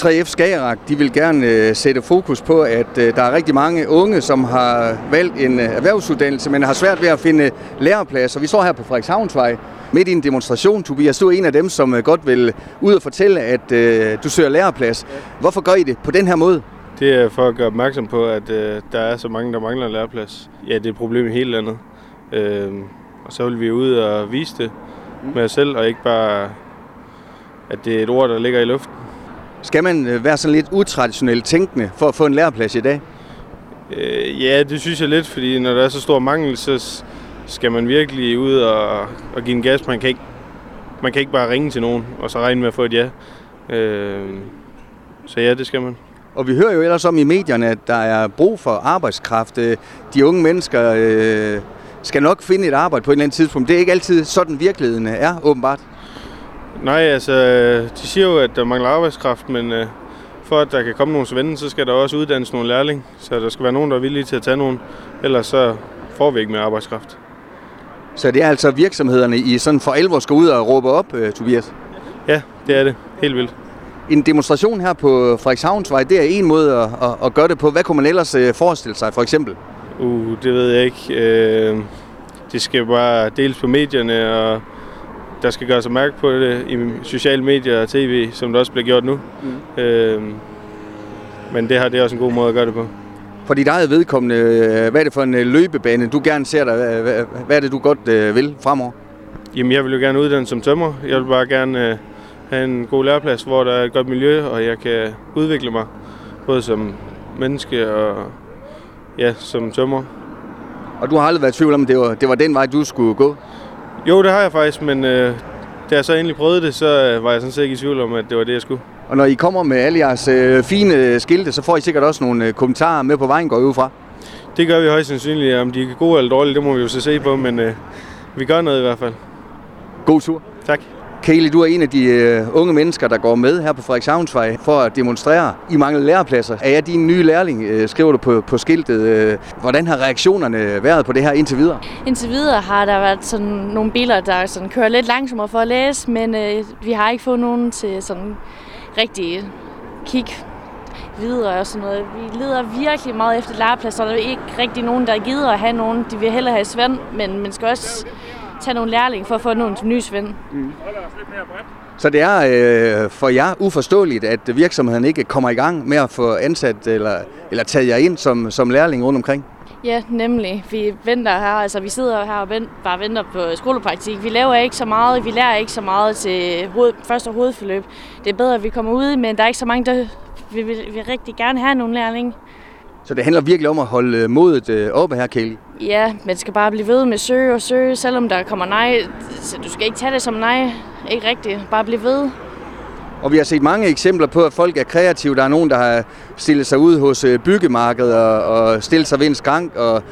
3F Skagerak, de vil gerne øh, sætte fokus på, at øh, der er rigtig mange unge, som har valgt en øh, erhvervsuddannelse, men har svært ved at finde lærepladser. Vi står her på Frederikshavnsvej midt i en demonstration. Tobias, du er en af dem, som øh, godt vil ud og fortælle, at øh, du søger læreplads. Hvorfor gør I det på den her måde? Det er for at gøre opmærksom på, at øh, der er så mange, der mangler en læreplads. Ja, det er et problem i hele landet. Øh, og så vil vi ud og vise det med os selv, og ikke bare, at det er et ord, der ligger i luften. Skal man øh, være sådan lidt utraditionelt tænkende for at få en læreplads i dag? Øh, ja, det synes jeg lidt, fordi når der er så stor mangel, så skal man virkelig ud og, og give en gas. Man kan, ikke, man kan ikke bare ringe til nogen, og så regne med at få et ja. Øh, så ja, det skal man. Og vi hører jo ellers om i medierne, at der er brug for arbejdskraft. Øh, De unge mennesker øh, skal nok finde et arbejde på et eller andet tidspunkt. Det er ikke altid sådan virkeligheden er, åbenbart. Nej, altså, de siger jo, at der mangler arbejdskraft, men øh, for at der kan komme nogle svende, så skal der også uddannes nogle lærling. Så der skal være nogen, der er villige til at tage nogen. Ellers så får vi ikke mere arbejdskraft. Så det er altså virksomhederne, I sådan for alvor skal ud og råbe op, øh, Tobias? Ja, det er det. Helt vildt. En demonstration her på Frederikshavnsvej, det er en måde at, at, at gøre det på. Hvad kunne man ellers øh, forestille sig, for eksempel? Uh, det ved jeg ikke. Øh, det skal bare deles på medierne, og der skal gøres opmærk på det i sociale medier og tv, som det også bliver gjort nu. Mm. Øh, men det her det er også en god måde at gøre det på. For dit eget vedkommende, øh, hvad er det for en øh, løbebane, du gerne ser dig? Hvad- er det, du godt øh, vil fremover? Jamen, jeg vil jo gerne uddanne som tømmer. Jeg vil bare gerne øh, have en god læreplads, hvor der er et godt miljø, og jeg kan udvikle mig, både som menneske og ja, som tømmer. Og du har aldrig været i tvivl om, det var, det var den vej, du skulle gå? Jo, det har jeg faktisk, men øh, da jeg så endelig prøvede det, så øh, var jeg sådan set ikke i tvivl om, at det var det, jeg skulle. Og når I kommer med alle jeres øh, fine skilte, så får I sikkert også nogle øh, kommentarer med på vejen, går ud fra. Det gør vi højst sandsynligt. Om de er gode eller dårlige, det må vi jo så se på, men øh, vi gør noget i hvert fald. God tur. Tak. Kaylee, du er en af de øh, unge mennesker, der går med her på Frederikshavnsvej for at demonstrere. I mangler lærepladser. Er jeg din nye lærling, øh, skriver du på, på skiltet. Øh? Hvordan har reaktionerne været på det her indtil videre? Indtil videre har der været sådan nogle biler, der sådan kører lidt langsommere for at læse, men øh, vi har ikke fået nogen til sådan rigtig kig videre og sådan noget. Vi leder virkelig meget efter lærepladser, og der er ikke rigtig nogen, der gider at have nogen. De vil hellere have svend, men man skal også tage nogle lærling for at få nogle nye svend. Så det er øh, for jer uforståeligt, at virksomheden ikke kommer i gang med at få ansat eller, eller taget jer ind som, som lærling rundt omkring? Ja, nemlig. Vi venter her, altså vi sidder her og vent, bare venter på skolepraktik. Vi laver ikke så meget, vi lærer ikke så meget til hoved, første hovedforløb. Det er bedre, at vi kommer ud, men der er ikke så mange, der vi vil, vil rigtig gerne have nogle lærlinge. Så det handler virkelig om at holde øh, modet øh, oppe her, Kaylee. Ja, man skal bare blive ved med at søge og søge, selvom der kommer nej. Så du skal ikke tage det som nej. Ikke rigtigt. Bare blive ved. Og vi har set mange eksempler på, at folk er kreative. Der er nogen, der har stillet sig ud hos øh, byggemarkedet og, og stillet sig ved en skrank og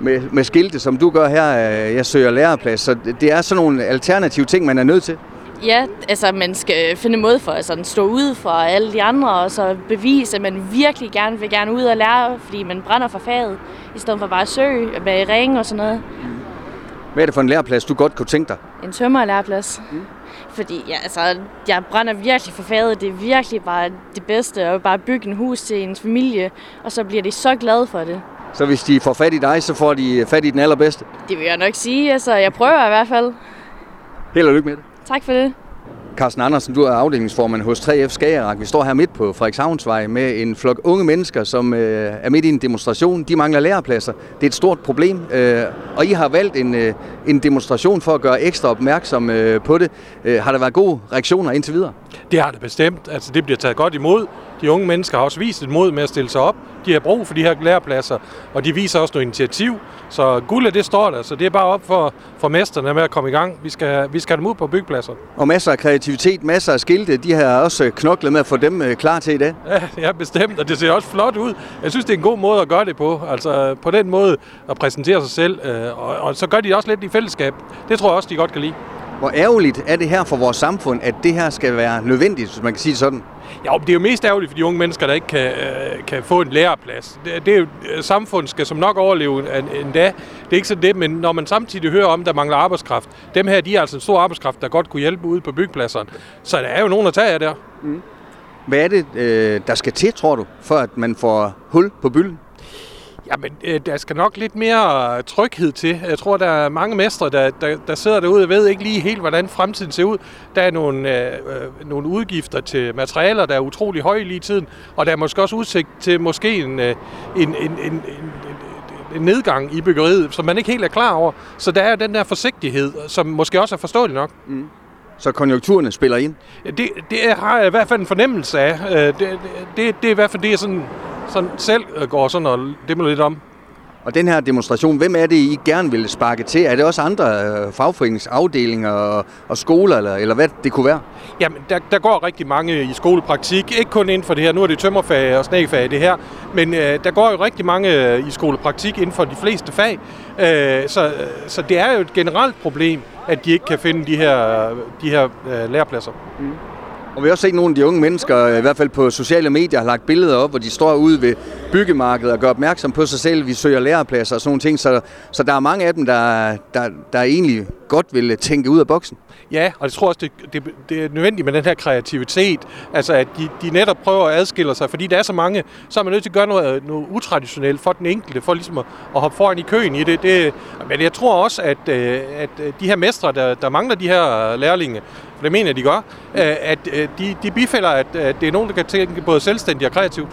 med, med skilte, som du gør her, jeg søger læreplads. Så det- det er sådan nogle alternative ting, man er nødt til. Ja, altså man skal finde en måde for at sådan stå ud fra alle de andre, og så bevise, at man virkelig gerne vil gerne ud og lære, fordi man brænder for faget, i stedet for bare at søge med ringe og sådan noget. Hvad er det for en læreplads, du godt kunne tænke dig? En tømmerlæreplads. Mm. Fordi ja, altså, jeg brænder virkelig for faget. Det er virkelig bare det bedste at bare bygge en hus til ens familie, og så bliver de så glade for det. Så hvis de får fat i dig, så får de fat i den allerbedste. Det vil jeg nok sige. Altså, jeg prøver i hvert fald. Held og lykke med det. Tak for det. Carsten Andersen, du er afdelingsformand hos 3F Skagerak. Vi står her midt på Frederikshavnsvej med en flok unge mennesker, som øh, er midt i en demonstration. De mangler lærepladser. Det er et stort problem, øh, og I har valgt en, øh, en demonstration for at gøre ekstra opmærksom øh, på det. Øh, har der været gode reaktioner indtil videre? Det har det bestemt. Altså, det bliver taget godt imod. De unge mennesker har også vist et mod med at stille sig op. De har brug for de her lærepladser, og de viser også noget initiativ. Så guldet, det står der, så det er bare op for, for mesterne med at komme i gang. Vi skal, vi skal have dem ud på byggepladser. Og masser af kreativitet, masser af skilte. De har også knoklet med at få dem øh, klar til i dag. Ja, ja, bestemt, og det ser også flot ud. Jeg synes, det er en god måde at gøre det på. Altså på den måde at præsentere sig selv, øh, og, og så gør de også lidt i fællesskab. Det tror jeg også, de godt kan lide. Hvor ærgerligt er det her for vores samfund, at det her skal være nødvendigt, hvis man kan sige sådan? Ja, det er jo mest ærgerligt for de unge mennesker, der ikke kan, øh, kan få en læreplads. Det, det er jo, øh, samfundet skal som nok overleve endda. Det er ikke sådan det, men når man samtidig hører om, der mangler arbejdskraft, dem her, de er altså en stor arbejdskraft, der godt kunne hjælpe ude på byggepladserne. Så der er jo nogen at tage af der. Mm. Hvad er det, øh, der skal til, tror du, for at man får hul på bylden? Jamen, øh, der skal nok lidt mere tryghed til. Jeg tror, der er mange mestre, der, der, der sidder derude og ved ikke lige helt, hvordan fremtiden ser ud. Der er nogle, øh, øh, nogle udgifter til materialer, der er utrolig høje lige i tiden, og der er måske også udsigt til måske en, en, en, en, en, en nedgang i byggeriet, som man ikke helt er klar over. Så der er den der forsigtighed, som måske også er forståelig nok. Mm. Så konjunkturerne spiller ind? Det, det har jeg i hvert fald en fornemmelse af. Det, det, det, det er i hvert fald det, jeg sådan sådan selv går sådan og demmer lidt om. Og den her demonstration, hvem er det, I gerne vil sparke til? Er det også andre øh, fagforeningsafdelinger og, og skoler, eller, eller hvad det kunne være? Jamen, der, der går rigtig mange i skolepraktik. Ikke kun inden for det her, nu er det tømmerfag og snægfag det her, men øh, der går jo rigtig mange øh, i skolepraktik inden for de fleste fag. Øh, så, så det er jo et generelt problem, at de ikke kan finde de her, de her øh, lærepladser. Mm. Og vi har også set nogle af de unge mennesker, øh, i hvert fald på sociale medier, har lagt billeder op, hvor de står ude ved byggemarkedet og gør opmærksom på sig selv. Vi søger lærepladser og sådan nogle ting. Så, så der er mange af dem, der, der, der egentlig godt vil øh, tænke ud af boksen. Ja, og jeg tror også, det, det, det er nødvendigt med den her kreativitet. Altså, at de, de netop prøver at adskille sig, fordi der er så mange, så er man nødt til at gøre noget, noget utraditionelt for den enkelte, for ligesom at, at hoppe foran i køen i det. det men jeg tror også, at, øh, at øh, de her mestre, der, der mangler de her lærlinge, for det mener jeg, de gør, at de, de bifælder, at det er nogen, der kan tænke både selvstændigt og kreativt.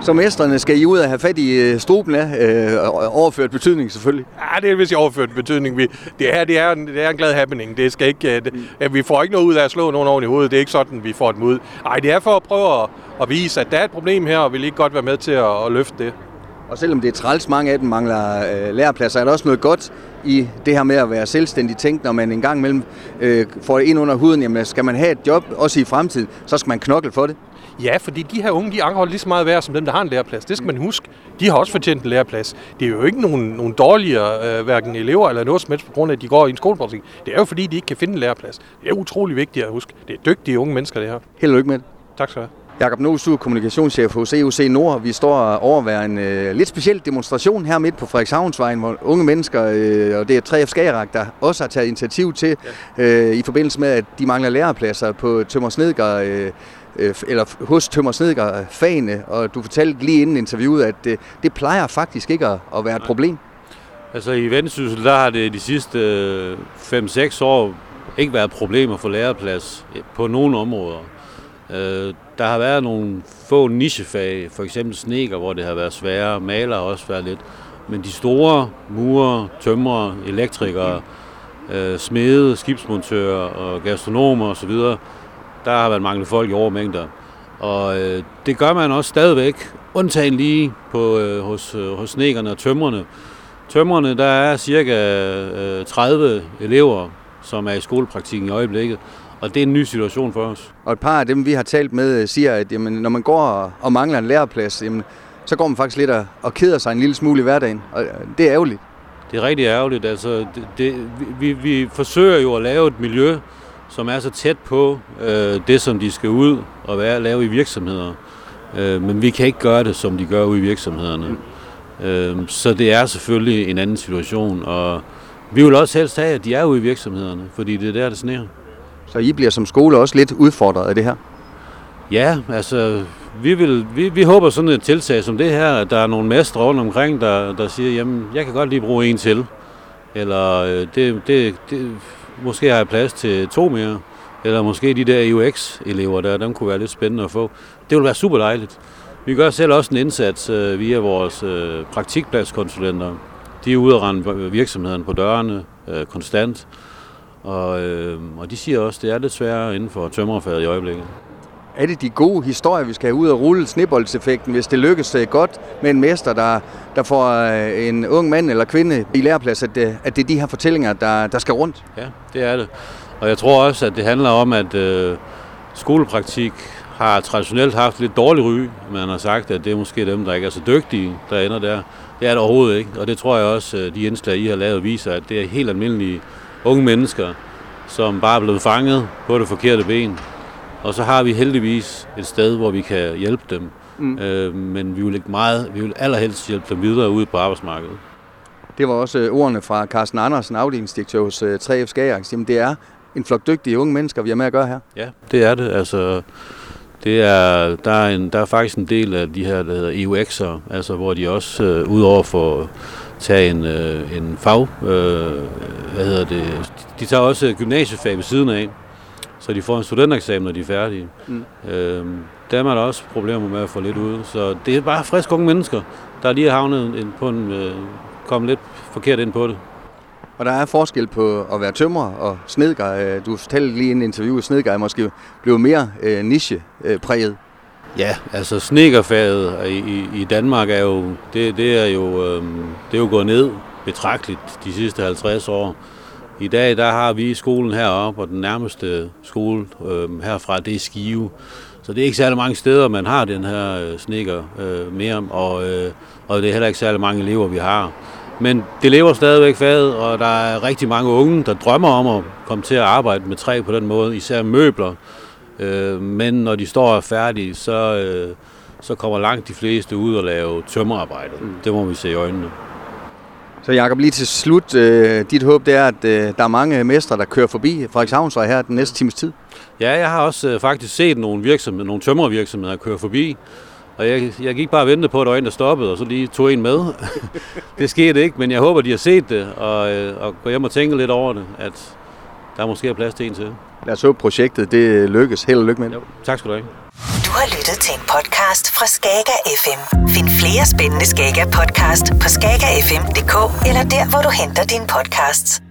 Så mesterne skal I ud og have fat i øh, struben af, øh, overført betydning selvfølgelig? Ja, det er vist i overført betydning. Vi, det her det er, det er en glad happening. Det skal ikke, øh, det, mm. Vi får ikke noget ud af at slå nogen oven i hovedet. Det er ikke sådan, vi får dem ud. Nej, det er for at prøve at, at vise, at der er et problem her, og vi vil ikke godt være med til at, at løfte det. Og selvom det er træls, mange af dem mangler øh, lærepladser, er der også noget godt i det her med at være selvstændig tænkt, når man en gang imellem øh, får det ind under huden, jamen skal man have et job, også i fremtiden, så skal man knokle for det. Ja, fordi de her unge, de anholder lige så meget værd som dem, der har en læreplads. Det skal man huske. De har også fortjent en læreplads. Det er jo ikke nogen, nogen dårligere, øh, hverken elever eller noget som helst, på grund af, at de går i en skolepraktik. Det er jo fordi, de ikke kan finde en læreplads. Det er utrolig vigtigt at huske. Det er dygtige unge mennesker, det her. Held og lykke med det. Tak skal du have. Jakob Nosu, kommunikationschef hos EUC Nord. Vi står overvær en øh, lidt speciel demonstration her midt på Frederikshavnsvejen, hvor unge mennesker, øh, og det er 3F Skagerak, der også har taget initiativ til, øh, i forbindelse med, at de mangler lærepladser på Tømmersnedger, øh, øh, eller hos Tømmersnedger fagene, og du fortalte lige inden interviewet, at det, det plejer faktisk ikke at, at være et problem. Altså i Vendsyssel, der har det de sidste 5-6 år ikke været problemer for læreplads på nogle områder. Øh, der har været nogle få nichefag, for eksempel sneker, hvor det har været sværere. Maler har også været lidt. Men de store murer, tømrere, elektrikere, øh, smede, skibsmontører og gastronomer osv., der har været manglet folk i overmængder. Og øh, det gør man også stadigvæk, undtagen lige på, øh, hos, øh, hos snekerne og tømmerne. Tømmerne, der er cirka øh, 30 elever, som er i skolepraktikken i øjeblikket. Og det er en ny situation for os. Og et par af dem, vi har talt med, siger, at jamen, når man går og mangler en læreplads, jamen, så går man faktisk lidt og, og keder sig en lille smule i hverdagen. Og det er ærgerligt. Det er rigtig ærgerligt. Altså, det, det, vi, vi forsøger jo at lave et miljø, som er så tæt på øh, det, som de skal ud og være, lave i virksomheder. Øh, men vi kan ikke gøre det, som de gør ude i virksomhederne. Mm. Øh, så det er selvfølgelig en anden situation, og vi vil også helst have, at de er ude i virksomhederne, fordi det er der, det sneer. Så I bliver som skole også lidt udfordret af det her? Ja, altså vi, vil, vi, vi håber sådan et tiltag som det her, at der er nogle mestre rundt omkring, der, der siger, jamen jeg kan godt lige bruge en til. Eller øh, det, det, det, måske har jeg plads til to mere. Eller måske de der UX-elever der, dem kunne være lidt spændende at få. Det ville være super dejligt. Vi gør selv også en indsats øh, via vores øh, praktikpladskonsulenter. De er ude og rende virksomheden på dørene øh, konstant. Og, øh, og de siger også, at det er lidt sværere inden for tømmerfaget i øjeblikket. Er det de gode historier, vi skal have ud og rulle sneboldseffekten, hvis det lykkes øh, godt med en mester, der, der får øh, en ung mand eller kvinde i læreplads, at det, at det er de her fortællinger, der, der skal rundt? Ja, det er det. Og jeg tror også, at det handler om, at øh, skolepraktik har traditionelt haft lidt dårlig ry. Man har sagt, at det er måske dem, der ikke er så dygtige, der ender der. Det er det overhovedet ikke. Og det tror jeg også, de indslag, I har lavet, viser, at det er helt almindelige unge mennesker, som bare er blevet fanget på det forkerte ben. Og så har vi heldigvis et sted, hvor vi kan hjælpe dem. Mm. Øh, men vi vil ikke meget, vi vil allerhelst hjælpe dem videre ud på arbejdsmarkedet. Det var også øh, ordene fra Carsten Andersen, afdelingsdirektør hos 3F øh, Skagers. Jamen det er en flok dygtige unge mennesker, vi har med at gøre her. Ja, det er det. Altså, det er, der, er en, der er faktisk en del af de her, der hedder EUX'er, altså hvor de også, øh, udover for tage en, øh, en fag, øh, hvad hedder det, de tager også gymnasiefag ved siden af, så de får en studentereksamen, når de er færdige. Mm. Øh, der er der også problemer med at få lidt ud, så det er bare friske unge mennesker, der lige har havnet ind på en, øh, kommet lidt forkert ind på det. Og der er forskel på at være tømrer og snedgej. Øh, du fortalte lige i en interview, at snedgej måske blev mere øh, niche-præget. Øh, ja, altså snekerfaget i, i, i Danmark er jo, det, det er jo, øh, det er jo gået ned betragteligt de sidste 50 år. I dag der har vi skolen heroppe, og den nærmeste skole øh, herfra, det er Skive. Så det er ikke særlig mange steder, man har den her øh, sneker øh, mere, og, øh, og det er heller ikke særlig mange elever, vi har. Men det lever stadigvæk faget, og der er rigtig mange unge, der drømmer om at komme til at arbejde med træ på den måde, især møbler. Øh, men når de står færdige, så, øh, så kommer langt de fleste ud og lave tømmerarbejde. Mm. Det må vi se i øjnene. Så Jacob, lige til slut, øh, dit håb det er, at øh, der er mange mestre, der kører forbi Frederikshavnsvej her den næste times tid? Ja, jeg har også øh, faktisk set nogle, virksomheder, nogle tømmervirksomheder køre forbi, og jeg, jeg gik bare og ventede på, at der var en, der stoppede, og så lige tog en med. det skete ikke, men jeg håber, de har set det, og, øh, og gå hjem og tænke lidt over det, at der måske er plads til en til. Lad os håbe, projektet det lykkes. Held og lykke med det. Jo, tak skal du have. Du har lyttet til en podcast fra Skager FM. Find flere spændende Skager podcast på skagerfm.dk eller der, hvor du henter dine podcasts.